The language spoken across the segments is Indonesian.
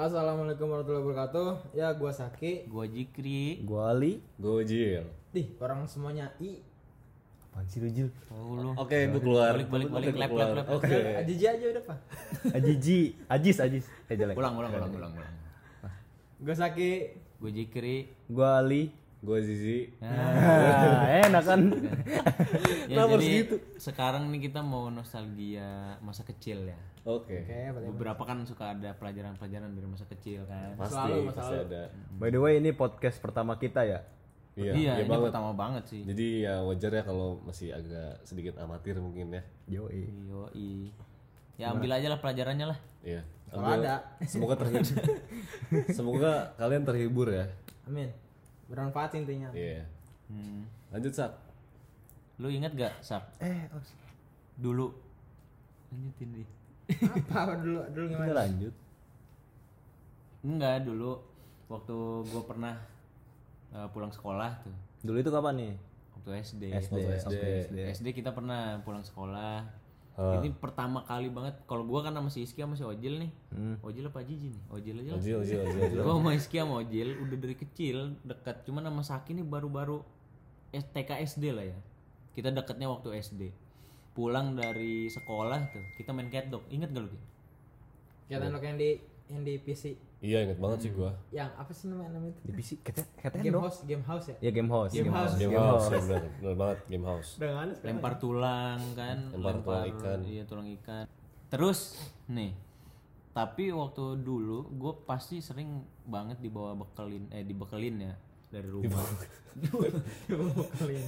Assalamualaikum warahmatullahi wabarakatuh. Ya, gua Saki. Gua Jikri. Gua Ali. Gojil. Ih, orang semuanya I. Apaan sih lu Jil? Oh lu. Oke, gue keluar. Balik, balik, balik, keluar. lap, lap. Oke. Ajiji aja udah, Pak. Ajiji, Ajis, Ajis. Eh jelek. Ulang, ulang, ulang, ulang, ulang. Gua Saki. Gua Jikri. Gua Ali. Gue Zizi. Nah, enak kan? Ya, harus jadi gitu? sekarang nih kita mau nostalgia masa kecil ya. Oke. Oke, boleh. Beberapa kan suka ada pelajaran-pelajaran dari masa kecil kan. Pasti, Selalu, pasti selalu. ada. By the way, ini podcast pertama kita ya. Iya, iya, iya ini banget. pertama banget sih. Jadi ya wajar ya kalau masih agak sedikit amatir mungkin ya. Yoi. Yoi. Ya ambil aja lah pelajarannya lah. Iya. Kalau Ambil- ada. Semoga terhibur. Semoga kalian terhibur ya. Amin. Bermanfaat intinya. Iya. Hmm. Lanjut sak. Lu inget gak, Sak? Eh, Dulu. Lanjutin nih. Apa dulu dulu gimana? lanjut. Enggak, dulu waktu gua pernah eh, pulang sekolah tuh. Dulu itu kapan nih? Waktu SD. SD. Waktu SD. Oke, SD. SD kita pernah pulang sekolah. Ah. Ini pertama kali banget. Kalau gua kan sama si Iski sama si Ojil nih. Hmm. Ojil apa Jiji nih? Ojil aja lah. Ojil, ojil, ojil. ojil. Gua sama Iski sama Ojil udah dari kecil dekat. Cuman sama Saki nih baru-baru TK SD lah ya. Kita deketnya waktu SD. Pulang dari sekolah tuh, kita main cat dog. Ingat gak lu? Anak yang di yang di PC. Iya, inget banget sih gua. Yang apa sih namanya namanya itu? Di PC kata kata Game dong. house, game house ya? Ya game house. Game house. Game house, ya benar. Benar banget game house. Sekarang. Lempar tulang kan, Lempar tulang ikan. Iya, tulang ikan. Terus nih, tapi waktu dulu gue pasti sering banget dibawa bekelin eh dibekelin ya dari rumah.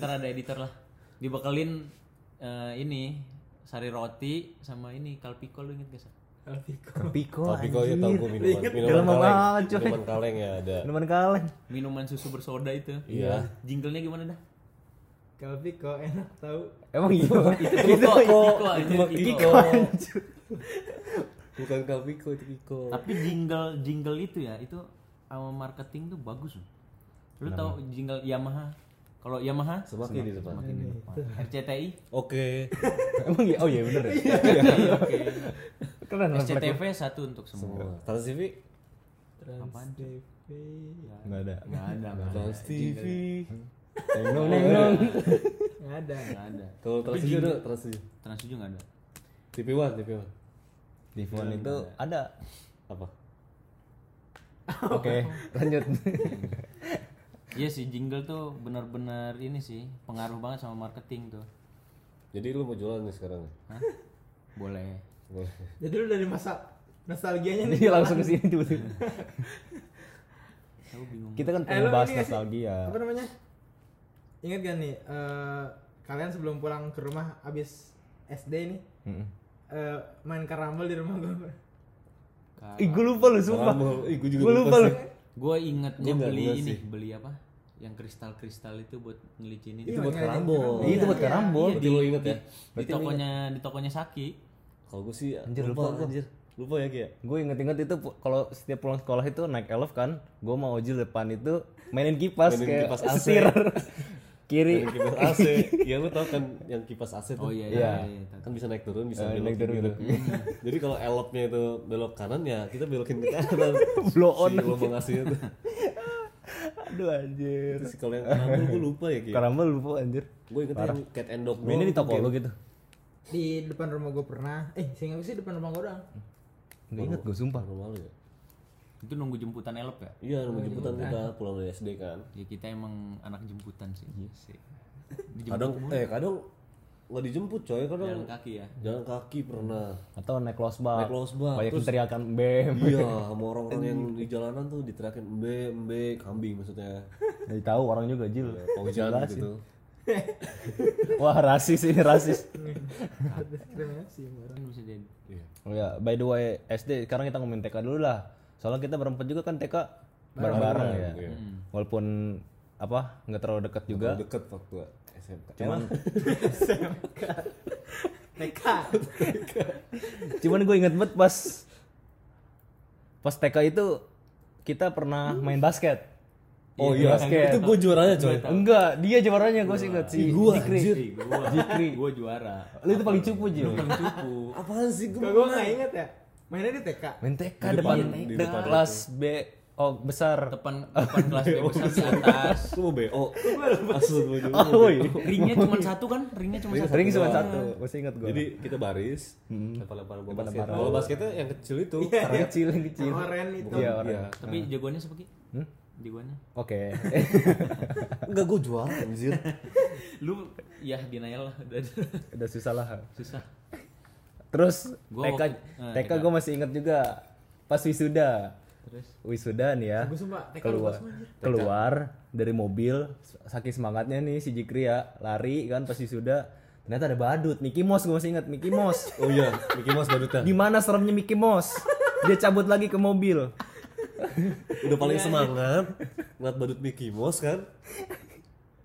Ntar ada editor lah. Dibekelin eh, ini sari roti sama ini kalpiko lu inget gak sih? Alpiko. Piko. Tapi kok ya tahu gue minuman, minuman kaleng. banget. Minuman kaleng ya ada. Minuman kaleng. Minuman susu bersoda itu. Iya. Jinglenya gimana dah? Kalpiko enak tahu. Emang iya. Kiko, Kiko, anjir, Kiko. Bukan Kalpiko itu Kiko. Tapi jingle jingle itu ya, itu sama marketing tuh bagus. Lu tahu jingle Yamaha? Kalau Yamaha Semakin di depan. semakin di depan. RCTI Oke. Emang iya. Oh iya bener ya. oke. Keren lah. SCTV satu untuk semua. Semua. Trans TV. Apaan? TV. Enggak ada. Enggak ada, nggak ada. Trans TV. Neng neng neng. Nggak ada. Nggak ada. Kalau Trans TV ada Trans TV. Trans 7 nggak ada. TV One, TV One. Di phone itu ada. Apa? Oke, lanjut. Iya sih jingle tuh benar-benar ini sih pengaruh banget sama marketing tuh. Jadi lu mau jualan nih sekarang? ya? Hah? Boleh. Jadi lu dari masa nostalgianya nih. Jadi langsung ke sini tuh. Kita kan Eh, pengen bahas nostalgia. Apa namanya? Ingat gak nih eh, kalian sebelum pulang ke rumah abis SD nih Mm-mm. eh, main karambol di rumah gue. Ih, gue lupa lu sumpah. Ih, gua juga Gue lupa lupa lu. sih. Gue ingetnya beli ini, sih. beli apa? Yang kristal-kristal itu buat ngelicinin. Itu buat ingat, karambol. Iya, itu buat Iya, karambol. Lu inget ya? Di tokonya di tokonya Saki. Kalau gue sih Anjir, lupa gua. anjir. Lupa ya Ki ya? Gue inget-inget itu kalau setiap pulang sekolah itu naik elf kan, gue mau ojil depan itu mainin kipas Mainin kayak kipas AC. setir kiri. Yang kipas AC. Iya lu tau kan yang kipas AC tuh. Oh iya Iya. iya. iya, tahu. Kan bisa naik turun, bisa Eh, belok naik turun gitu. gitu. Jadi kalau elopnya itu belok kanan ya kita belokin ke kanan. Blow on. Si lubang AC-nya tuh. Aduh anjir. Terus kalau yang karambol gue lupa ya Ki. Karambol lupa anjir. Gue inget yang cat and dog Mainnya di toko lu gitu. Di depan rumah gue pernah. Eh, sehingga sih depan rumah gue doang. Gak inget gue sumpah. Rumah lu ya? Itu nunggu jemputan elop ya? Iya, nunggu jemputan kita pulang dari SD kan. Ya kita emang anak jemputan sih. Iya sih. Kadang eh kadang nggak dijemput coy, kadang Jalan kaki ya. jalan kaki pernah. Atau naik losbak. Naik losbak, Banyak terus- teriakan bem. Iya, sama orang-orang yang di jalanan tuh diteriakin embe, embe, kambing maksudnya. Jadi tahu orang juga Jil. Paujan Jelasin. gitu. Wah rasis ini rasis. Diskriminasi. Iya. Oh ya, by the way SD sekarang kita ngomongin TK dulu lah. Soalnya kita berempat juga kan TK bareng-bareng ya. Iya. Walaupun apa nggak terlalu dekat juga. Deket waktu SMK. Cuman TK. cuman gue inget banget pas pas TK itu kita pernah main basket. Oh iya, basket. itu gue juaranya coy. Enggak, dia juaranya gue sih inget si Gua Jikri. gua juara. Lu itu paling cupu Jil. Cupu. Apaan sih gue? Gue gak inget ya. Mainnya di TK. Main TK Di depan, depan- kelas B oh besar. depan depan kelas B besar di atas Lu mau BO. Asli lu juga. Oh, iya. ringnya cuma satu kan ringnya cuma satu Ring cuma satu, masih ingat gua. Jadi kita baris, lempar-lempar bola basket. Bola basketnya yang kecil itu. Karena kecil yang kecil. Yang oren itu. Iya. Iya. tapi jagoannya siapa Ki? Hmm? Jagoannya Oke. Enggak gue juara anjir. lu ya denial lah. Udah Udah. Susah lah. susah. Terus Gua TK waktu- nah, TK gue masih inget juga pas wisuda. terus? Wisuda nih ya. Gue sumpah TK keluar. keluar dari mobil saking semangatnya nih si Jikri ya lari kan pas wisuda. Ternyata ada badut Mickey Mouse gue masih inget Mickey Mouse. Oh iya, Mickey Mouse badutnya. gimana seremnya Mickey Mouse? Dia cabut lagi ke mobil Udah paling semangat ngeliat badut Mickey Mouse kan.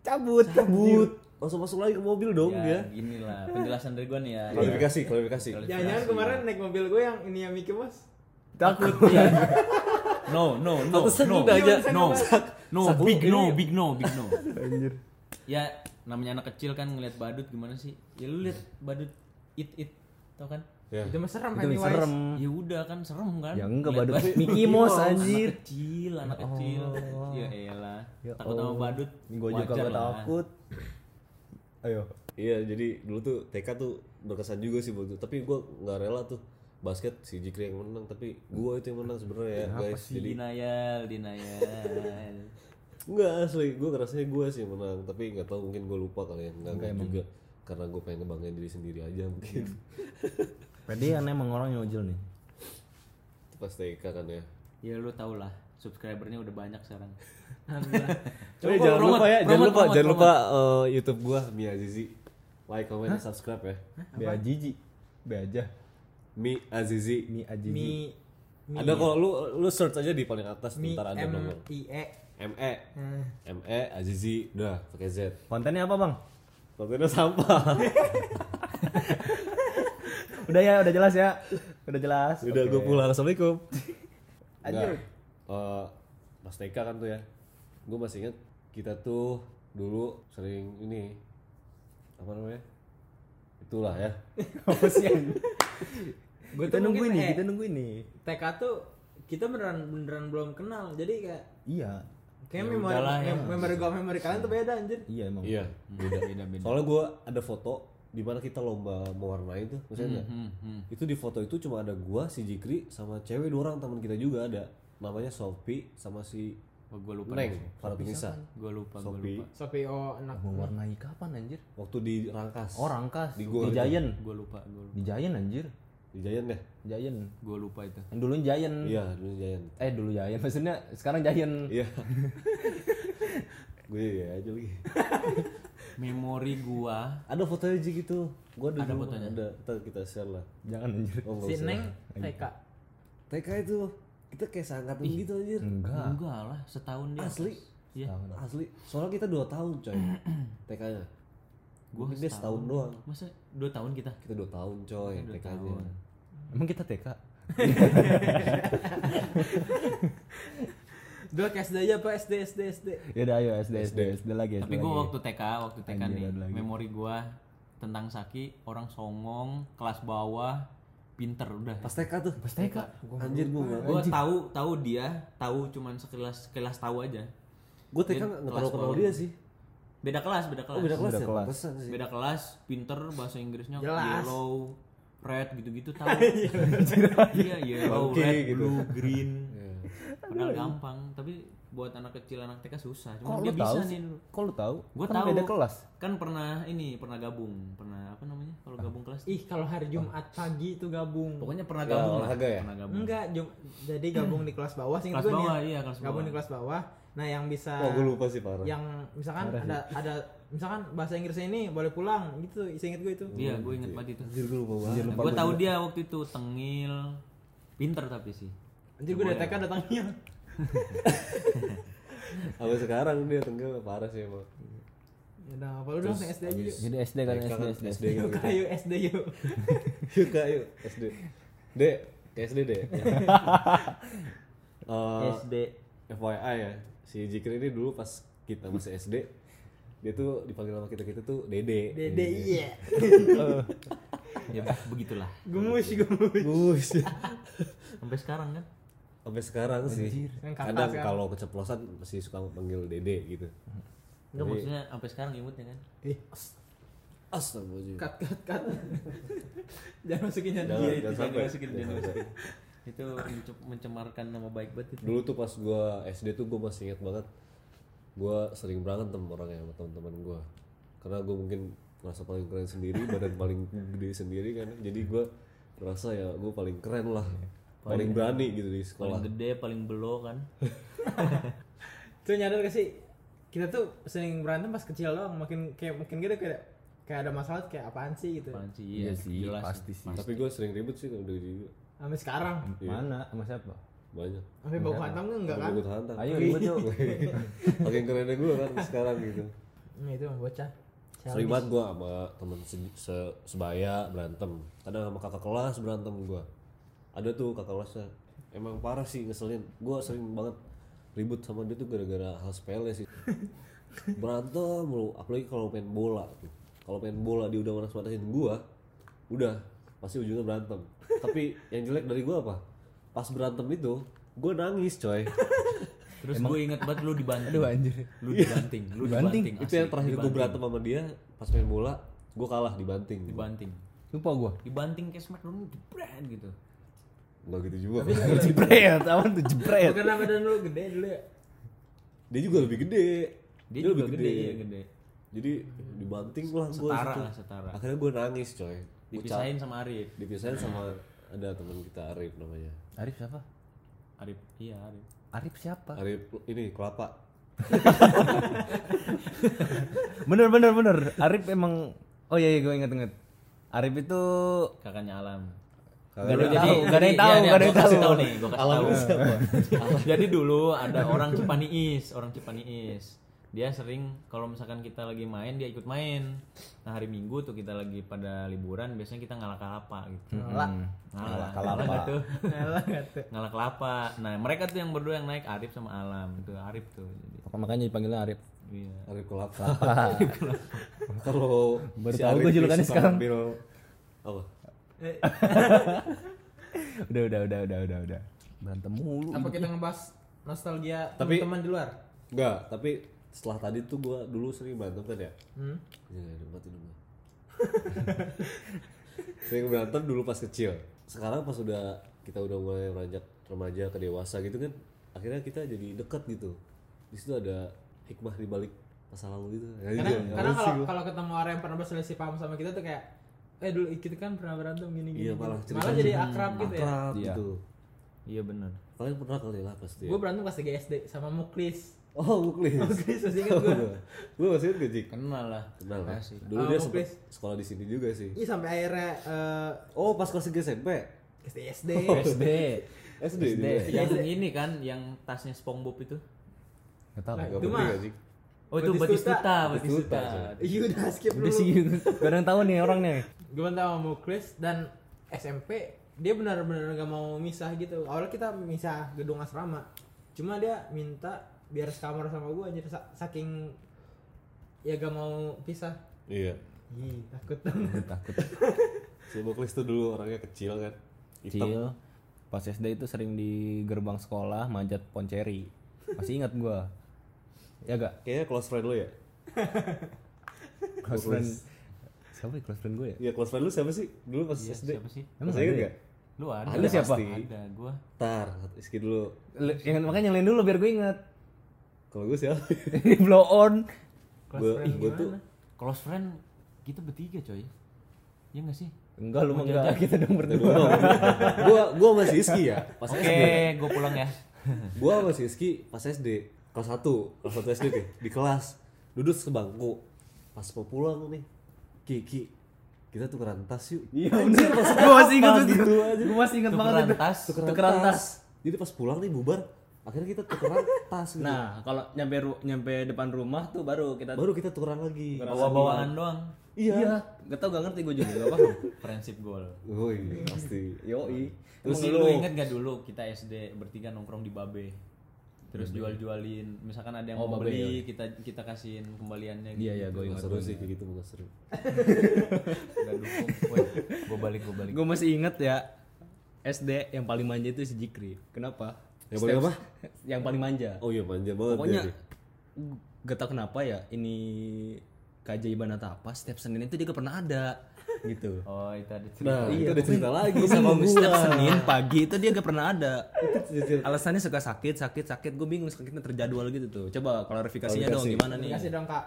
cabut. Cabut. Langsung masuk lagi ke mobil dong ya dia. gini lah penjelasan dari gua nih ya. Klarifikasi, klarifikasi. Jangan-jangan kemarin naik mobil gue yang ini yang Mickey Mouse. takut. No no no Pantesan no udah aja. no no. Sak lu big no big no big no. Anjir. Ya namanya anak kecil kan ngeliat badut gimana sih? Ya lu lihat badut it it. Tau kan Ya. Itu mah serem itu Pennywise. serem. Ya udah kan serem kan? Ya enggak badut. Mickey Mouse anjir. anak kecil anak kecil. Ya elah. Ya takut sama Allah. badut. Gue juga gak takut. Ayo. Iya, jadi dulu tuh TK tuh berkesan juga sih itu. Tapi gue nggak rela tuh. Basket si Jikri yang menang, tapi gue itu yang menang sebenarnya ya guys. Jadi denial denial. Enggak asli, gue ngerasanya gue sih yang menang. Tapi nggak tahu mungkin gue lupa kali ya. Enggak, enggak juga. Karena gue pengen ngebanggain diri sendiri aja mungkin pedean emang orang yang ojol nih. Itu pas TK kan ya? Ya lu tau lah. Subscribernya udah banyak sekarang. Coba jangan promote, lupa ya, jangan lupa, jangan lupa eh, YouTube gue Mia Azizi. Like, comment, dan subscribe ya. Be ajiji be aja. Mi Azizi. Mi ajiji Mi Mi Ada kok, lu lu search aja di paling atas Mi Ntar ada M nomor I E. ME Hmm. ME Azizi Udah, pakai Z. Kontennya apa bang? Kontennya sampah udah ya udah jelas ya. Udah jelas. Udah, Oke. gue pulang. Assalamualaikum. Anjir. Enggak. Eh, pas TK kan tuh ya. Gue masih inget kita tuh dulu sering ini apa namanya? Itulah ya. Apa sih Gue kita tuh nungguin mungkin, nih eh, kita nungguin nih TK tuh kita beneran beneran belum kenal. Jadi kayak iya. kayak Ya memori ya. mem- memori gua memori kalian tuh beda anjir. iya emang. Iya beda. Beda beda. Soalnya gue ada foto di mana kita lomba mewarnai tuh maksudnya nggak? hmm, hmm. itu di foto itu cuma ada gua si Jikri sama cewek dua orang teman kita juga ada. Namanya Sophie sama si oh, gue lupa Neng gue lupa gue Sophie. lupa. Sopi oh anak mewarnai kapan anjir? Waktu di Rangkas. Oh rangkas. Di di, gua itu. Giant. Gue lupa gue lupa. Di Giant anjir. Di Giant ya? Giant. Gue lupa itu. Yang dulu Giant. Iya dulu Giant. Eh dulu Giant maksudnya sekarang Giant. Iya. Gue ya aja lagi memori gua. Ada fotonya aja gitu. Gua ada, Ada dulu, fotonya? ada. Ntar kita share lah. Jangan anjir. Oh, si. Neng TK. TK itu kita kayak seangkatan gitu anjir. enggak. Enggak lah setahun dia asli. iya. Asli. Soalnya kita dua tahun coy. TK nya. Gua gua dia setahun doang. Masa dua tahun kita? Kita dua tahun coy TK nya emang kita TK Dua ke SD aja apa SD SD SD. ya udah ayo SD SD SD lagi tapi lagi. waktu TK waktu TK Anjir, nih lagi. memori gua tentang Saki orang songong kelas bawah pinter udah. Pas TK tuh. Pas TK anjir gua nggak gua tahu tahu dia tahu cuman sekilas sekilas tahu aja. Gua TK nggak kelas terlalu kenal dia sih. Beda kelas beda kelas oh beda kelas. Beda ya? Kelas. Sih. Beda kelas pinter bahasa Inggrisnya Jelas. yellow red gitu-gitu tahu. Iya. Yellow Oke, red gitu. blue green. Iya. Padahal gampang tapi buat anak kecil anak TK susah. Cuma dia tahu bisa sih nih dulu. Kok lu tahu? Gua kan tahu. beda kelas. Kan pernah ini pernah gabung. Pernah apa namanya? Kalau gabung kelas Ih kalau hari Jumat pagi itu gabung. pokoknya pernah Ya, gabung lah. ya? pernah gabung. Enggak, Jum- jadi gabung di kelas bawah sih kelas bawah iya kelas Gabung bawah. di kelas bawah. Nah, yang bisa oh gua lupa sih parah. yang misalkan ada ada misalkan bahasa Inggrisnya ini boleh pulang gitu, inget gue itu. iya gue inget banget itu. Anjir gua lupa banget. gue tahu dia waktu itu tengil. Pinter tapi sih Anjir gue dari TK datangnya. sampai sekarang dia tenggelam parah sih emang Ya udah, apa lu dong SD aja yuk. jadi SD kan SD SD SD Yuk, ayo SD yuk. yuk kak yuk SD dek ke SD deh Eh, SD FYI ya si Jikri ini dulu pas kita masih SD dia tuh dipanggil sama kita kita tuh Dede Dede iya. ya begitulah Gemus, gemus. Gus. sampai sekarang kan Sampai sekarang sih. Yang Kadang kalau keceplosan masih suka panggil Dede gitu. Enggak maksudnya sampai sekarang imutnya kan Ih, Astagfirullahaladzim. cut, cut, cut. Jangan masukin yang Jangan, dia jangan itu. sampai. masukin, jangan Jangan masukin. sampai. itu mence- mencemarkan nama baik banget itu Dulu tuh pas gua SD tuh gua masih ingat banget. Gua sering berantem orangnya sama teman-teman gua. Karena gua mungkin merasa paling keren sendiri, badan paling gede sendiri kan. Jadi gua merasa ya gua paling keren lah. Paling berani gitu di sekolah. paling gede paling belo kan Tuh nyadar gak sih? Kita tuh sering berantem pas kecil doang, makin kayak makin gede kayak kayak ada masalah kayak apaan sih gitu. apaan sih Iya sih, jelas pasti sih. Tapi gua sering ribut sih kalau udah juga. Sampai sekarang. Mana? Sama siapa? Banyak. Sampai bau hantam kan enggak kan? Ribut hantam. Ayo ribut yuk. Makin kerennya gua kan sekarang gitu. Nah, itu bocah. Sering banget gue sama temen se- se- sebaya berantem Kadang sama kakak kelas berantem gue Ada tuh kakak kelasnya. Emang parah sih ngeselin. Gue sering banget ribut sama dia tuh gara-gara hal sepele sih. Berantem mulu Apalagi kalau main bola tuh. Kalau main bola dia udah manas-manasin gue Udah Pasti ujungnya berantem. Tapi yang jelek dari gue apa? Pas berantem itu Gue nangis coy. Terus gue inget banget lu dibanting. Aduh anjir. lu dibanting lu dibanting, Itu yang terakhir gue berantem sama dia Pas main bola Gue kalah dibanting. Dibanting. Lupa gua. dibanting kayak smackdown jebret gitu Enggak gitu juga Jebret, awan tuh jebret. Bukan badan lu gede dulu ya. dia juga lebih gede dia, juga gede, iya gede jadi dibanting lah gue setara lah setara akhirnya gue nangis coy dipisahin sama Arif dipisahin sama ada teman kita Arif namanya Arif siapa? Arif iya Arif Arif siapa? Arif ini kelapa Bener bener bener. Arif emang Oh iya iya gue inget inget. Arif itu kakaknya Alam Gak ada yang Jadi- tahu, gak ada yang jadi- tahu, iya, iya, gak ada yang gua kasih tahu. tahu nih, gua kasih tahu. siapa Jadi dulu ada orang Cipaniis, orang Cipaniis. Dia sering kalau misalkan kita lagi main dia ikut main. Nah hari Minggu tuh kita lagi pada liburan biasanya kita ngalah kelapa gitu. Ngalah. Ngalah, kelapa. ngalah tuh. Ngalah nggak tuh. Ngalah kelapa. Nah mereka tuh yang berdua yang naik Arif sama Alam itu Arif tuh. Jadi makanya dipanggilnya Arif. iya. Arif kelapa kalau Baru tahu nih julukannya sekarang. apa Udah udah udah udah udah udah. Berantem mulu. Apa kita ngebahas nostalgia Tapi- teman-teman di luar? enggak tapi setelah tadi tuh gue dulu sering berantem kan ya Hmm? Ya, udah mati dulu. Sering berantem dulu pas kecil. Sekarang pas udah kita udah mulai beranjak remaja ke dewasa gitu kan, akhirnya kita jadi dekat gitu. Di situ ada hikmah di balik masa lalu gitu. Ya, Karena, gitu. karena sih kalau kalau ketemu orang yang pernah berselisih paham sama kita tuh kayak eh dulu kita kan pernah berantem gini gini. Iya, malah gini. cerita malah jadi akrab gitu ya. akrab Iya. gitu. Iya benar. Kalian pernah kali lah pasti. Gue berantem kelas 3 SD sama Muklis. Oh, Muklis. Muklis masih ingat gue. Gue masih ingat gak, Jik? Kenal lah. Kenal lah. Dulu Oh, dia sempet sekolah di sini juga sih. Iya sampai akhirnya eh Oh, pas kelas 3 SMP. kelas 3 SD. SD. SD juga. Yang ini kan yang tasnya SpongeBob itu. Gak tau. Nah, Gak Itu penting mah. Oh itu Batistuta. Batistuta. Iya udah skip Udah dulu. sih. Gak ada yang tahu nih orangnya. Gue bentar sama Muklis dan SMP dia benar-benar gak mau misah gitu. Awalnya kita misah gedung asrama. Cuma dia minta biar sekamar sama gue anjir Sa- saking ya gak mau pisah. Iya. Ih, takut. Takut. Si Muklis tuh dulu orangnya kecil kan. Hitam. Kecil. Pas SD itu sering di gerbang sekolah manjat ponceri. Masih ingat gua. Ya gak? Kayaknya close friend lu ya? Close friend. Siapa ya close friend gue ya? Iya close friend lu siapa sih? Dulu pas Iya, SD. siapa sih? Emang Masih inget ada ya? gak? Lu ada. Ada siapa? pasti. Ada gua. Tar, Rizky dulu. Le- Yang makanya yang lain dulu biar gue ingat. Kalau gue siapa? Ini blow on. gue gue tuh Close friend kita bertiga coy. Iya gak sih? Enggak lu mah enggak kita dong berdua. gue gue masih Rizky ya pas Oke, SD. gue pulang ya. Gue masih Rizky pas SD kelas 1 kelas 1 SD deh di kelas duduk sebangku pas mau pulang nih Kiki kita tukeran tas yuk Iya bener. Gue masih ingat itu. gitu aja Gue masih ingat banget Tukeran itu. tas. tukeran, Tukeran tas. jadi pas pulang nih bubar akhirnya kita tukeran tas gitu. Nah, kalau nyampe ru- nyampe depan rumah tuh baru kita baru kita tukeran lagi Bawa-bawaan doang. Iya. Gak tau gak ngerti gue juga gak paham. Friendship goal. oh iya pasti Yoi. Terus lu inget gak dulu kita SD bertiga nongkrong di Babe? Terus jual-jualin misalkan ada yang Oh, mau beli kita kita kasihin kembaliannya Iya iya gue Nggak ingat. seru sih kayak gitu nggak seru gue balik gue balik Gue masih inget ya SD yang paling manja itu si Jikri. Kenapa? Yang paling apa? yang paling manja. oh iya manja banget Pokoknya gak tau kenapa ya ini keajaiban atau apa setiap Senin itu dia gak pernah ada gitu. oh itu ada cerita nah itu ada cerita lagi Gue sama bingung, setiap Senin pagi itu dia gak pernah ada. Alasannya suka sakit, sakit, sakit. Gue bingung sakitnya terjadwal gitu tuh. Coba klarifikasinya dong Klarifikasi. gimana nih? Kasih dong kak.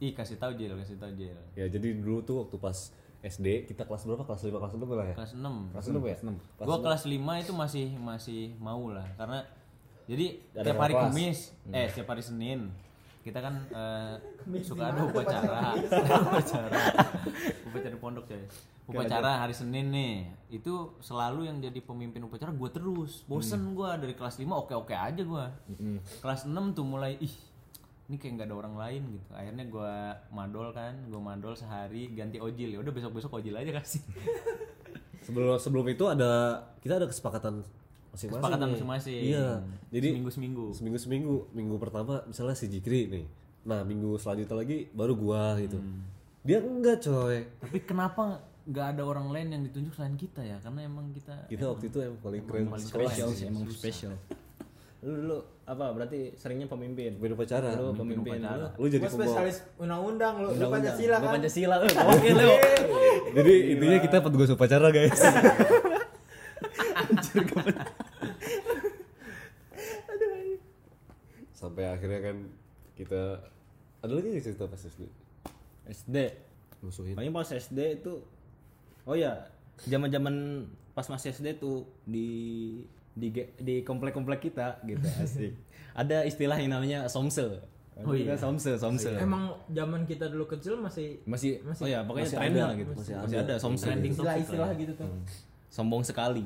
ih kasih tahu Jil kasih tahu Jil ya jadi dulu tuh waktu pas SD kita kelas berapa kelas 5 kelas 6 lah ya kelas 6 kelas 6 ya gua kelas 5 itu masih masih mau lah karena jadi Ada tiap hari kelas. Kamis eh tiap hari Senin kita kan eh, suka ada upacara. Upacara. Upacara pondok coy. Upacara hari Senin nih. Itu selalu yang jadi pemimpin upacara gua terus. Bosen gua dari kelas 5 oke oke aja gua. Kelas 6 tuh mulai ih ini kayak nggak ada orang lain gitu. Akhirnya gua madol kan gua madol sehari ganti ojil. Ya udah besok besok ojil aja kasih. Sebelum sebelum itu ada kita ada kesepakatan masing-masing kesepakatan masing-masing iya jadi seminggu seminggu seminggu seminggu minggu pertama misalnya si Jikri nih nah minggu selanjutnya lagi baru gua gitu dia enggak coy tapi kenapa nggak ada orang lain yang ditunjuk selain kita ya karena emang kita kita waktu itu yang paling keren paling sekolah Spesial sih, emang spesial. Lu dulu apa berarti seringnya pemimpin? pemimpin upacara Lu Pemimpin pemimpin upacara. lu. lu jadi spesialis undang-undang lu. Lu Undang-undang. Pancasila Lu kan. Pancasila. eh, Oke lu. jadi intinya kita petugas upacara guys sampai akhirnya kan kita ada lagi nggak cerita pas SD SD. musuhin Paling pas SD itu Oh ya, zaman-zaman pas masih SD tuh di di di komplek-komplek kita gitu asik. Ada istilah yang namanya somsel. Oh iya. somsel, somsel. Emang zaman kita dulu kecil masih masih, Masih- oh ya pokoknya masih trennya ada, lah gitu. masih Masih, ada. ada, somsel. Trending istilah-istilah lah ya. gitu tuh. Sombong sekali.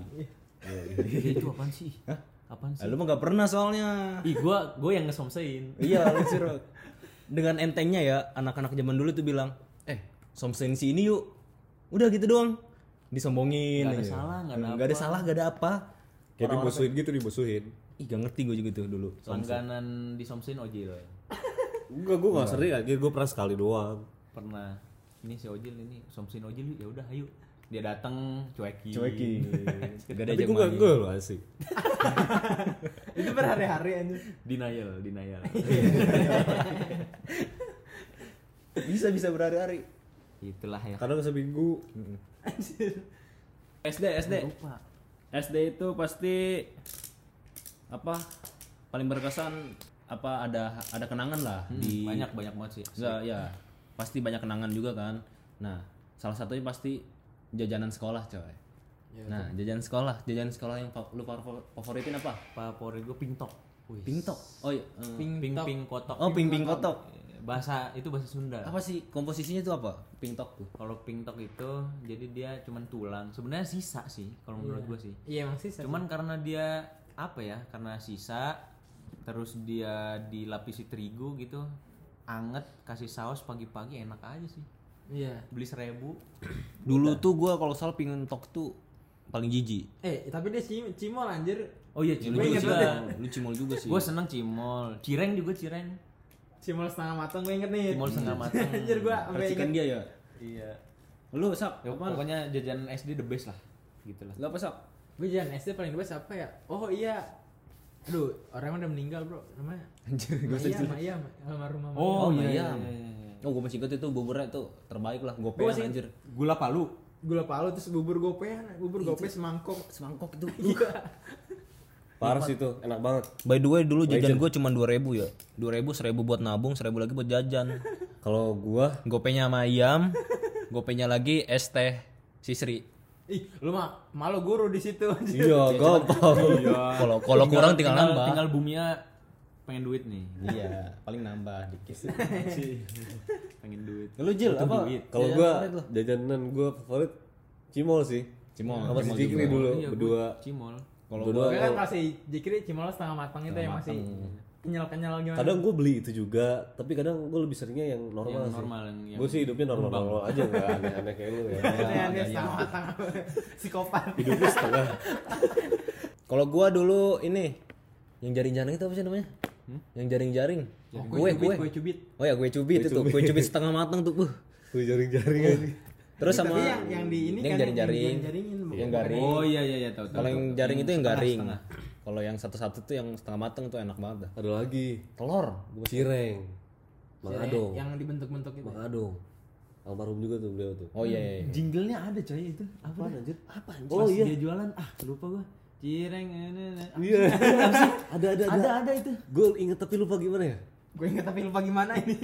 itu apaan sih apaan Ah, sih lu mah gak pernah soalnya. ih gua gua yang ngesomsein iya, lucu Rok. Dengan entengnya ya anak-anak zaman dulu tuh bilang, "Eh, somselin si ini yuk." Udah gitu doang. Disombongin. Nggak ada aja. salah, nggak ada Nggak ada salah, nggak ada apa. kayak dimusuhin gitu dimusuhin Ih, gak ngerti gue juga tuh dulu. langganan disomsein ojil enggak gue nggak sering aja gue pernah sekali doang pernah ini si ojil ini somsein ojil yuk ya udah ayo dia datang cuekin. Cuekin. Gak ada gue main. gue loh asik. Itu berhari-hari anjir. denial denial. Bisa bisa berhari-hari. itulah ya. Kadang seminggu. SD SD. lupa. SD itu pasti apa paling berkesan apa ada ada kenangan lah Hmm, di banyak banyak banget sih. Enggak, ya pasti banyak kenangan juga kan. Nah salah satunya pasti jajanan sekolah coy. Nah jajanan sekolah. Jajanan sekolah yang lu favor- favoritin apa? Favorit gue pingtok. Wih. pingtok? Oh iya ping ping ping kotok. Oh ping ping kotok. bahasa itu bahasa Sunda. Apa sih? Komposisinya itu apa? Pingtok tuh. Kalau pingtok itu jadi dia cuman tulang. Sebenarnya sisa sih kalau menurut gue sih. Iya emang sih. cuman karena dia apa ya karena sisa terus dia dilapisi terigu gitu anget kasih saus pagi-pagi enak aja sih Iya. beli seribu dulu tuh gua kalau soal pingtok tuh paling jijik Eh tapi dia cim cimol anjir. oh iya lu cimol Gua inget juga juga lu cimol juga sih gue seneng cimol cireng juga cireng Cimol setengah matang gue inget nih. cimol setengah matang anjir racikan inget. dia ya iya lu sak Ya, apaan? pokoknya jajanan SD the best lah gitu lah lu apa sak Gue jangan SD paling the best apa ya? Oh iya. Aduh, orang udah meninggal, Bro. Namanya anjir Maya, Maya, almarhum Maya. oh, iya, iya, iya. iya, iya, iya. Oh, gue masih inget itu buburnya tuh terbaik lah, Gua gopean masih- anjir. gula palu Gula palu terus bubur gopean, bubur gope semangkok. Semangkok itu. Iya. parah sih itu enak banget By the way, dulu jajan gue cuma 2000 ya. 2000, 1000 buat nabung, 1000 lagi buat jajan. kalau gua Gopenya sama ayam, gopenya lagi es teh Sisri. Ih, lu mah malu guru di situ anjir. iya gampang Kalau kalau kurang tinggal, nambah. tinggal buminya pengen duit nih. Iya, paling nambah dikit. pengen duit. Lu Jil apa? kalau gua favorit lu? jajanan gua favorit cimol sih. Cimol, sama si cimol Jikri dulu Iya, gua berdua. Cimol. Kalau Berdua. Gue kan kasih jikri cimol setengah matang itu yang masih kenyal-kenyal gimana. kadang gue beli itu juga tapi kadang gue lebih seringnya yang normal yang sih. normal yang, yang gue sih hidupnya normal normal aja nggak aneh-aneh kayak lu ya. Iya, setengah matang. Psikopat. hidupnya setengah. Kalau gua dulu ini Yang jaring-jaring itu apa sih namanya? Yang jaring-jaring. Oh, Kue, cubit, kue. kue cubit. Oh ya kue cubit itu, kue cubit setengah matang tuh. Uh. Tuh jaring-jaring aja. Terus sama Tapi yang, yang di ini yang kan jaring-jaring. Yang garing. Oh iya iya iya tahu tahu. Kalau yang jaring itu yang garing. setengah. Kalau yang satu-satu tuh yang setengah matang tuh enak banget. dah. Ada lagi. Telur. Cireng. Mang Adong. yang dibentuk-bentuk itu. Mang Adong. Almarhum juga tuh beliau tuh. Oh iya iya. iya. Jinglenya ada coy itu. Apa dah? anjir? Apa anjir? Oh, iya. Dia jualan ah lupa gua. Cireng ini. ini. Iya. ada ada Ada ada itu. Gue inget tapi lupa gimana ya? Gue inget tapi lupa gimana ini.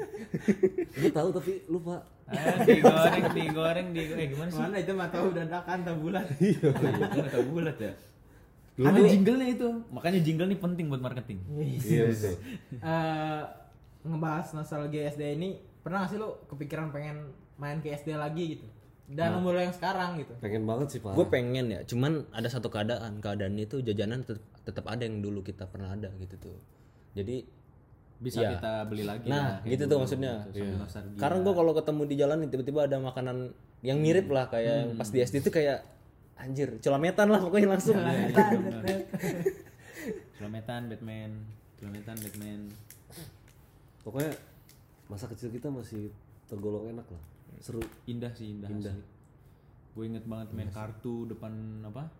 Gue tahu tapi lupa. Ah, digoreng, digoreng, digoreng. Eh gimana sih? Mana itu mah tahu dadakan tahu bulat. Iya, kan tahu bulat ya. Dulu ada jinglenya itu. Makanya jingle nih penting buat marketing. Iya betul. Eh, ngebahas nostalgia SD ini pernah gak sih lo kepikiran pengen main ke SD lagi gitu? Dan umur lo yang sekarang gitu. Pengen banget sih pak. Gue pengen ya, cuman ada satu keadaan, keadaan itu jajanan tetap, tetap ada yang dulu kita pernah ada gitu tuh. Jadi Bisa Iya. kita beli lagi. Nah, lah, kayak gitu dulu, tuh maksudnya. gitu, nostalgia. Sekarang gue kalau ketemu di jalan nih, tiba-tiba ada makanan yang mirip lah kayak yang pas di SD itu kayak anjir, celametan lah pokoknya langsung. Kilometan Batman, kilometan Batman. Pokoknya masa kecil kita masih tergolong enak lah. Seru. Indah sih indah. Indah. Gue inget banget main kartu depan apa?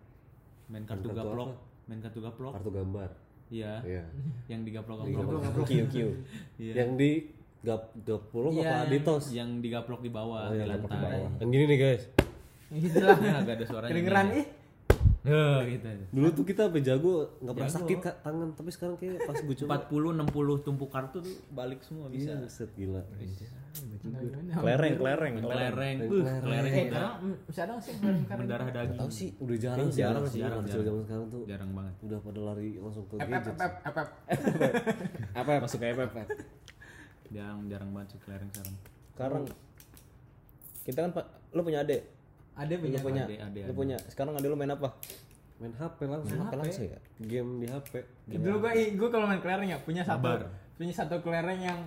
Main kartu kartu gaplok. apa? Main kartu gaplok. Kartu gambar. Iya. Iya. Yang digaplok-gaplok. Kiu kiu. Iya. Yang di gap gapulok Iya, apa Aditos? Yang digaplok di bawah Oh, di iya, gaplok di lantai. Yang gini nih guys. gitu lah. Ya, agak ada suaranya. Kedengeran nih. ih. Heh, gitu. Dulu tuh kita sampai jago nggak pernah sakit kak tangan, tapi sekarang kayak pas gue coba 40 60 tumpuk kartu tuh balik semua bisa. Iya, set gila. Kelereng, kelereng, Kelereng, buh, kelereng Eh, udah sekarang masih ada nggak sih kelereng kelereng? mendarah daging. Tahu sih. Udah jarang sih, jarang sih, jarang, zaman sekarang tuh Jarang banget. udah pada lari langsung ke gadget. ep. Apa masuk ke FF? Jarang jarang banget sih kelereng sekarang. Sekarang kita kan pak, lu punya adik, Ada punya. lu punya, Adek, adek, lu punya. Sekarang adik lu main apa? Main HP langsung. Apa langsung ya? Game di HP. Dulu gue gue kalau main kelereng ya punya satu Sabar. punya satu kelereng yang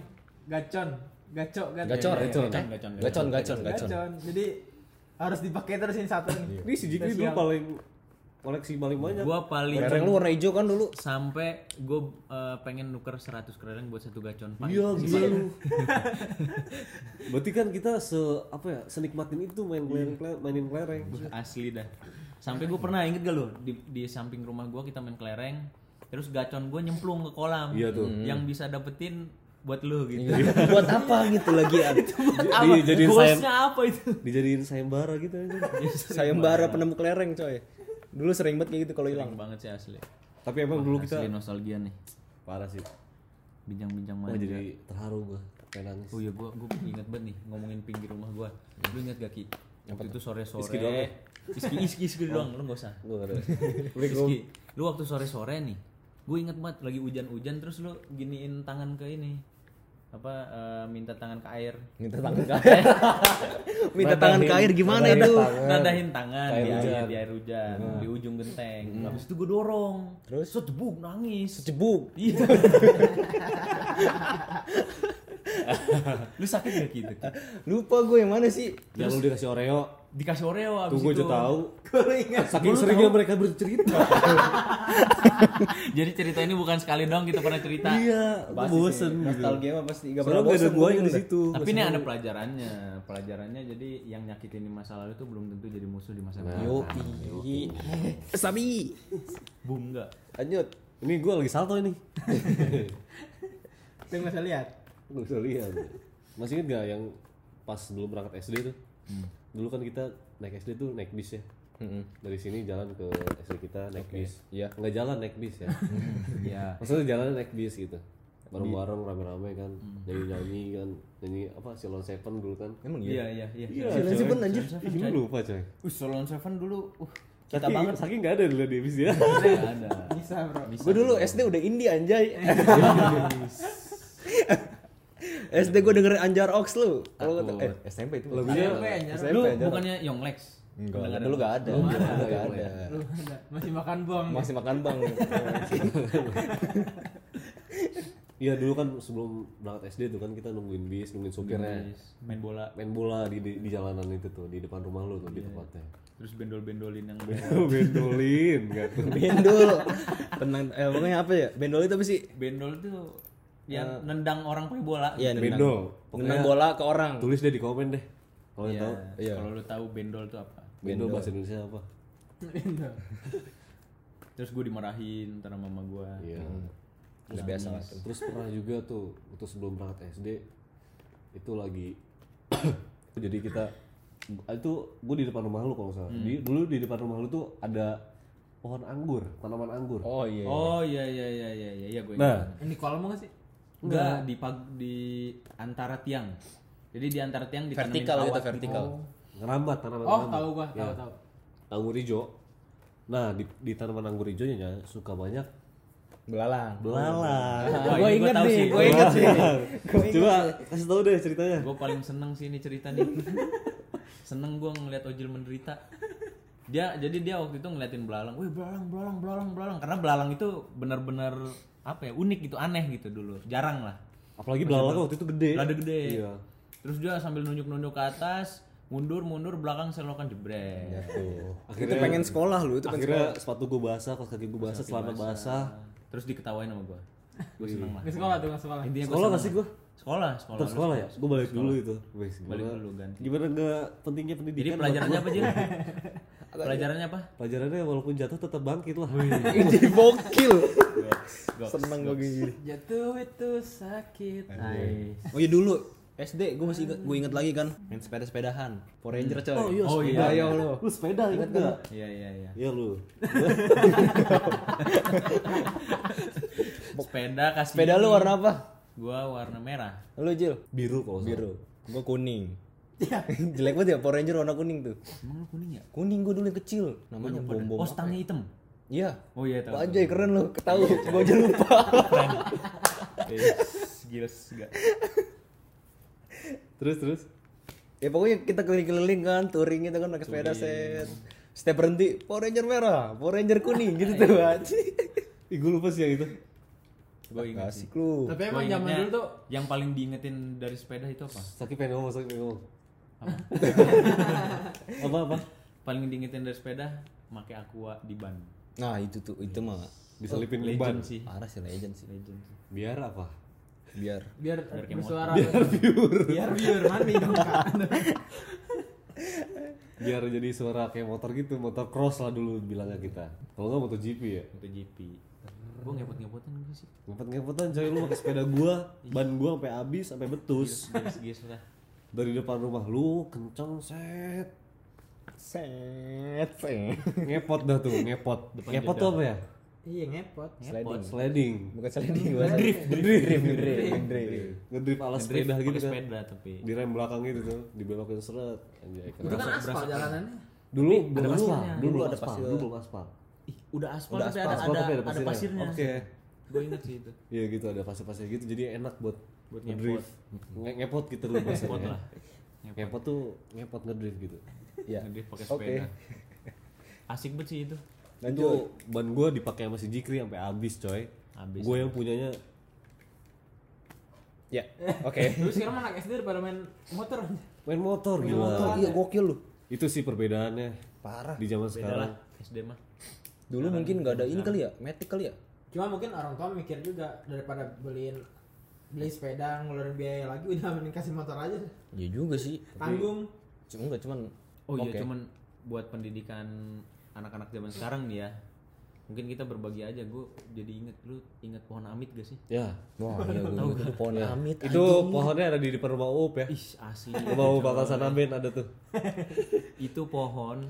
gacon, gacok, gacok. Gacor, Iya, gacor, gacon, gacon, gacon, gacon, gacon. Jadi harus dipakai terus ini satu nih. Ini si Jikri dulu paling koleksi paling banyak. Gua paling Kelereng lu warna hijau kan dulu. sampai gue pengen nuker 100 kelereng buat satu gacon Pak. Iya gila lu. Berarti kan kita se apa ya senikmatin itu main kelereng, kelereng- mainin kelereng. asli dah sampai gue pernah inget gak lo di, di samping rumah gue kita main kelereng terus gacon gue nyemplung ke kolam Iya tuh. yang bisa dapetin buat lu gitu Buat apa gitu lagi? apa Dijadiin sayem, apa itu dijadiin sayembara gitu aja. Sayembara penemu kelereng coy. Dulu sering banget kayak gitu kalau hilang. Banget sih asli. Tapi emang dulu kita asli nostalgia nih. Parah sih. bincang-bincang manja jadi terharu gua. Kayak nangis. oh iya gue gue inget banget nih ngomongin pinggir rumah gue lu inget gak ki? Waktu itu sore-sore. Iski doang iski iski iski doang. Lu gak usah. Gua nggak ada. Rizky, lu waktu sore-sore nih, gue inget banget lagi hujan-hujan terus lu giniin tangan ke ini, apa eh, minta tangan ke air, Minta tangan ke air. Minta tangan ke air gimana Nadahin itu? tangan. nadahin tangan di air, di air hujan, di ujung genteng. Habis itu gue dorong, Terus? Set, jebuk nangis. Cebuk. Iya. lu sakit gak gitu? Lupa gue yang mana sih? Yang lu dikasih Oreo. Dikasih Oreo abis Tuh itu. aja tahu. Gue ingat. Saking seringnya mereka bercerita. Jadi cerita ini bukan sekali dong kita pernah cerita. iya, Pasti sih. bosen gitu. Nostalgia mah pasti gak Soalnya pernah bosen mungkin di situ. Tapi ini ada pelajarannya. Pelajarannya jadi yang nyakitin di masa lalu itu belum tentu jadi musuh di masa depan. Yo, sabi. Boom enggak? Lanjut. Ini gua lagi salto ini. Tuh nggak usah lihat. Gak bisa lihat. Masih inget gak yang pas dulu berangkat SD tuh? Dulu kan kita naik SD tuh naik bis ya. Dari sini jalan ke SD kita naik bis. Iya. Nggak jalan naik bis ya. Iya. Maksudnya jalan naik bis gitu. Bareng-bareng rame-rame kan. Nyanyi-nyanyi kan. Nyanyi apa Silon Seven dulu kan. Emang Iya iya iya. Iya, Silon coy. Seven, anjir. Ini lupa coy. Uh, Solon Seven dulu, uh, Kita banget. Saking gak ada dulu di bis ya. nggak ada. Bisa bro. Gue dulu SD udah indie anjay. SD gue dengerin Anjar Ox lu. Kalau Takut. eh SMP itu. Lagunya SMP, Anjar. Lu bukannya Yonglex? Enggak, dulu gak ada. Dulu ada. gak ada. Masih makan buang. Masih makan bang. Iya dulu kan sebelum berangkat SD tuh kan kita nungguin bis, nungguin supirnya. Yes, Main bola. Main bola di, di, di jalanan itu tuh, di depan rumah lu tuh di tempatnya. terus bendol-bendolin yang bendolin enggak tuh Bendol. Tenang eh pokoknya apa ya? Bendol itu apa sih? bendol tuh yang nendang orang pakai bola Iya, nendang. bendol. Nendang bola ke orang. tulis deh di komen deh kalau Iya, tahu. Iya. kalau lu tahu bendol tuh apa? Bendol bahasa Indonesia apa? Terus gue dimarahin ntar sama mama gue iya. Udah biasa lah. terus pernah juga tuh waktu sebelum berangkat SD itu lagi jadi kita itu gue di depan rumah lu kalau salah. Hmm. di, dulu di depan rumah lu tuh ada pohon anggur tanaman anggur. Oh iya. oh iya iya iya iya iya iya gue nah. Ini kolam nggak sih? Enggak. Di pag di antara tiang. Jadi di antara tiang ditanamin vertikal gitu, kawat vertikal. ngerambat tanaman Oh, anggur. tahu gua, tahu Ya, tahu. anggur hijau. Nah di, di tanaman anggur hijaunya suka banyak Belalang. belalang. Wah, Gue gua inget tahu nih, sih. gue inget sih. coba kasih tahu deh ceritanya. Gue paling seneng sih ini cerita nih. Seneng gue ngeliat Ojil menderita. Dia jadi dia waktu itu ngeliatin belalang, wih belalang belalang belalang belalang. Karena belalang itu benar-benar apa ya unik gitu aneh gitu dulu jarang lah. Apalagi belalang waktu itu gede. Lada gede. Iya. Terus dia sambil nunjuk-nunjuk ke atas mundur mundur belakang selokan jebret. Tuh. Akhirnya- itu pengen sekolah lu, itu pengen akhirnya sepatu gue basah kaos kaki gue basah celana basah. terus diketawain sama gue gue seneng lah. Di sekolah tuh, nggak sekolah. intinya gua sekolah gak sih gue sekolah sekolah. Tetap sekolah ya? Gue balik dulu itu. Wes, Balik dulu, ganti. Gimana nggak pentingnya jadi pendidikan? pelajarannya apa Jil? pelajarannya apa? Pelajarannya walaupun jatuh tetap bangkit lah. Ini bokil. Goks, Seneng gue gini. Jatuh itu sakit. Nice. Oh iya dulu SD gue masih inget, gue inget lagi kan main sepeda-sepedahan Power Ranger coy. Oh iya, Oh, sepeda. iya. Ayo lo. Lu sepeda inget gak? iya iya iya Iya lu. sepeda kasih Sepeda lu warna apa? gua warna merah Lu Jil? Biru salah. Biru. Gue kuning. Jelek banget ya Power Ranger warna kuning tuh. emang lu kuning ya Kuning gue dulu yang kecil. Namanya bom bom. oh stangnya hitam Iya. oh iya tahu Anjay keren lu, ketahu. Gue aja lupa. Eh, gila gak Terus terus. ya pokoknya kita keliling-keliling kan, touring itu kan pakai sepeda set. Setiap berhenti, Power Ranger merah, Power Ranger kuning gitu tuh anjing. Ih gue lupa sih yang itu. gue ingat sih Asik lu. Tapi emang zaman dulu tuh yang paling diingetin dari sepeda itu apa Sakit pengen ngomong, sakit pengen ngomong. apa apa? paling diingetin dari sepeda make aqua di ban Nah, itu tuh, itu mah Diselipin legend ban. sih parah sih legend sih. legend sih Biar apa? Biar biar, bersuara biar biar biar biar mandi dong Biar jadi suara kayak motor gitu, motor cross lah dulu bilangnya kita. Kalau nggak motor GP ya. MotoGP gue ngepot-ngepotin gue sih Ngepet-ngepetan coy lu pakai sepeda gua, ban gua sampai habis, sampai betus. gis lah Dari depan rumah lu kenceng set. Set set. Ngepot dah tuh, ngepot. Depan ngepot tuh apa ya? iya ngepot Sliding. Sliding. Bukan sliding, gua drift, drift, drift, drift, drift. Ngedrift ala Ngedrift sepeda gitu pakai kan. sepeda tapi Di rem belakang gitu tuh, dibelokin seret. Anjay, itu kan aspal jalanannya Dulu ada aspal, dulu Dulu ada aspal, pasir. dulu belum aspal. Ih, udah aspal Udah tapi aspal, ada aspal ada, tapi ada ada pasirnya. pasirnya. Oke. Gue inget sih itu. Iya gitu ada pasir-pasir gitu jadi enak buat Buat ngedrift. Nge ngepot gitu loh Ngepot lah. Ngepot tuh ngepot ngedrift gitu. Ya. Ngedrift pakai Oke. sepeda. Asik banget sih itu. Lanjut. Itu ban gua dipakai sama si Jikri sampai habis coy. Habis. Gue yang punyanya Ya. Oke. dulu sekarang anak SD pada main motor main motor Oh, gila. iya gokil lu. Itu sih perbedaannya Parah. di zaman Beda sekarang. lah SD mah. Dulu mungkin nggak ada ini kali ya, metik kali ya. cuma mungkin orang tua mikir juga daripada beliin beli sepeda ngeluarin biaya lagi udah mending kasih motor aja Iya juga sih. tanggung Cuma enggak cuman Oh iya Oke. cuman buat pendidikan anak-anak zaman sekarang nih ya. Mungkin kita berbagi aja. Gue jadi inget lu inget pohon amit gak sih? Ya. Wah, iya gua ingat pohon amit. Itu pohonnya ada di depan rumah Up ya. Ih asli. Rumah Up bakal Sanaben ada tuh. itu pohon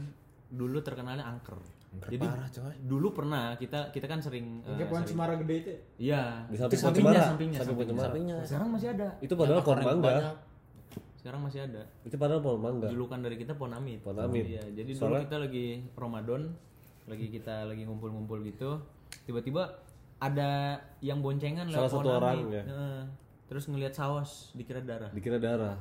dulu terkenalnya angker. Jadi parah, coy. dulu pernah kita kita kan sering eh, kayak pohon sering- cemara gede itu Iya. Di samping pohon sampingnya, cemara. sampingnya, Samping pohon sampingnya. Sampingnya. Sekarang masih ada. Itu padahal pohon mangga. Sekarang masih ada. Itu padahal pohon mangga. Julukan dari kita pohon amit. Pohon amit. Iya, jadi dulu Soalnya- kita lagi Ramadan, lagi kita lagi ngumpul-ngumpul gitu. Tiba-tiba ada yang boncengan Salah lewat pohon satu orang, amit. ya. Heeh. Terus ngelihat saus dikira darah. Dikira darah.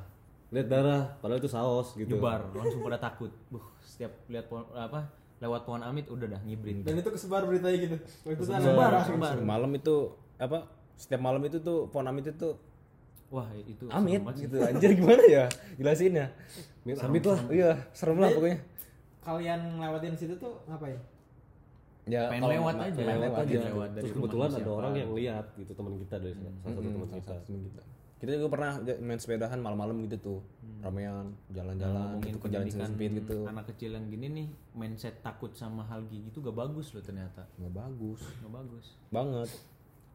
Lihat darah, padahal itu saus gitu. Nyebar, langsung pada takut. Buh, setiap lihat pohon apa lewat pohon amit udah dah ngibrit. dan itu kesebar beritanya gitu ikutan Sebar, darah. sebar. Malam itu apa? Setiap malam itu tuh pohon amit itu Wah, itu amit gitu. Anjir gimana ya? Jelasin ya. Amit lah. Iya, serem lah pokoknya. kalian ngelewatin situ tuh ngapain? Ya, Pengen kalau lewat aja, pengen lewat lewat aja. aja. Lewat dari Terus kebetulan ada orang yang lihat gitu teman kita dari salah satu teman Mm-mm, kita. salah satu temen kita. Kita juga pernah main sepedahan malam-malam gitu tuh. Ramean, jalan-jalan ngomongin gitu ke jalan sempit gitu. anak kecil yang gini nih mindset takut sama hal gitu gak bagus loh ternyata Nggak bagus. gak bagus Banget.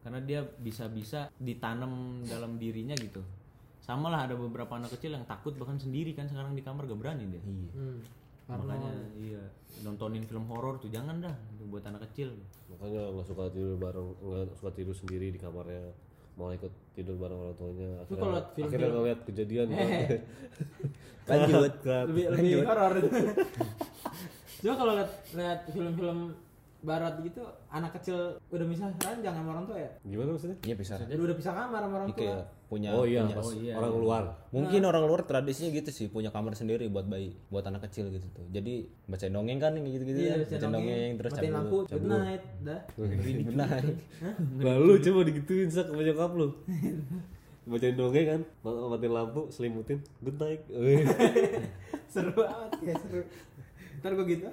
Karena dia bisa-bisa ditanam dalam dirinya gitu sama lah ada beberapa anak kecil yang takut bahkan sendiri kan sekarang di kamar gak berani dia Iya. Hmm. makanya iya nontonin film horor tuh jangan dah itu buat anak kecil Makanya nggak suka tidur bareng, nggak suka tidur sendiri di kamarnya. Mau ikut tidur bareng orang tuanya. Akhirnya, kalau film- akhirnya ngeliat kejadian. kan. Lanjut. lebih lebih horor. Cuma kalau lihat lihat film-film barat gitu, anak kecil udah misah ranjang sama orang tua ya. Gimana maksudnya? Iya bisa. Udah, udah pisah kamar sama orang Iya, tua. kayak punya oh iya, punya- oh iya, orang luar. Mungkin orang luar tradisinya gitu sih, punya kamar sendiri buat bayi, buat anak kecil gitu tuh. Jadi baca dongeng kan gitu-gitu Iya, kan. bisa Baca dongeng terus matiin cabut. lampu, good night, dah. Benar. Lalu coba digituin sak sama nyokap lu. Bacain dongeng kan, mat- matiin lampu, selimutin, good night. seru banget ya seru. Ntar gue gitu.